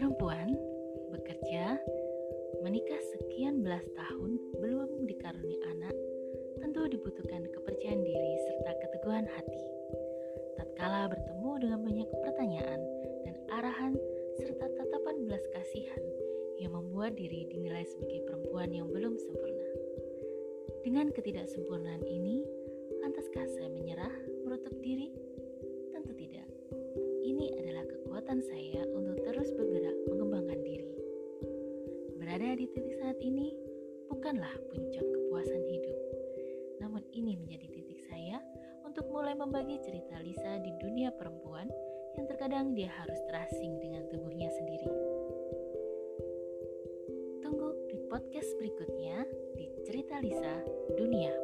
perempuan bekerja, menikah sekian belas tahun belum dikaruni anak, tentu dibutuhkan kepercayaan diri serta keteguhan hati. Tatkala bertemu dengan banyak pertanyaan dan arahan serta tatapan belas kasihan yang membuat diri dinilai sebagai perempuan yang belum sempurna. Dengan ketidaksempurnaan ini, lantaskah saya menyerah, menutup diri? Tentu tidak. Ini adalah kekuatan saya Berada di titik saat ini bukanlah puncak kepuasan hidup, namun ini menjadi titik saya untuk mulai membagi cerita Lisa di dunia perempuan yang terkadang dia harus terasing dengan tubuhnya sendiri. Tunggu di podcast berikutnya di Cerita Lisa Dunia.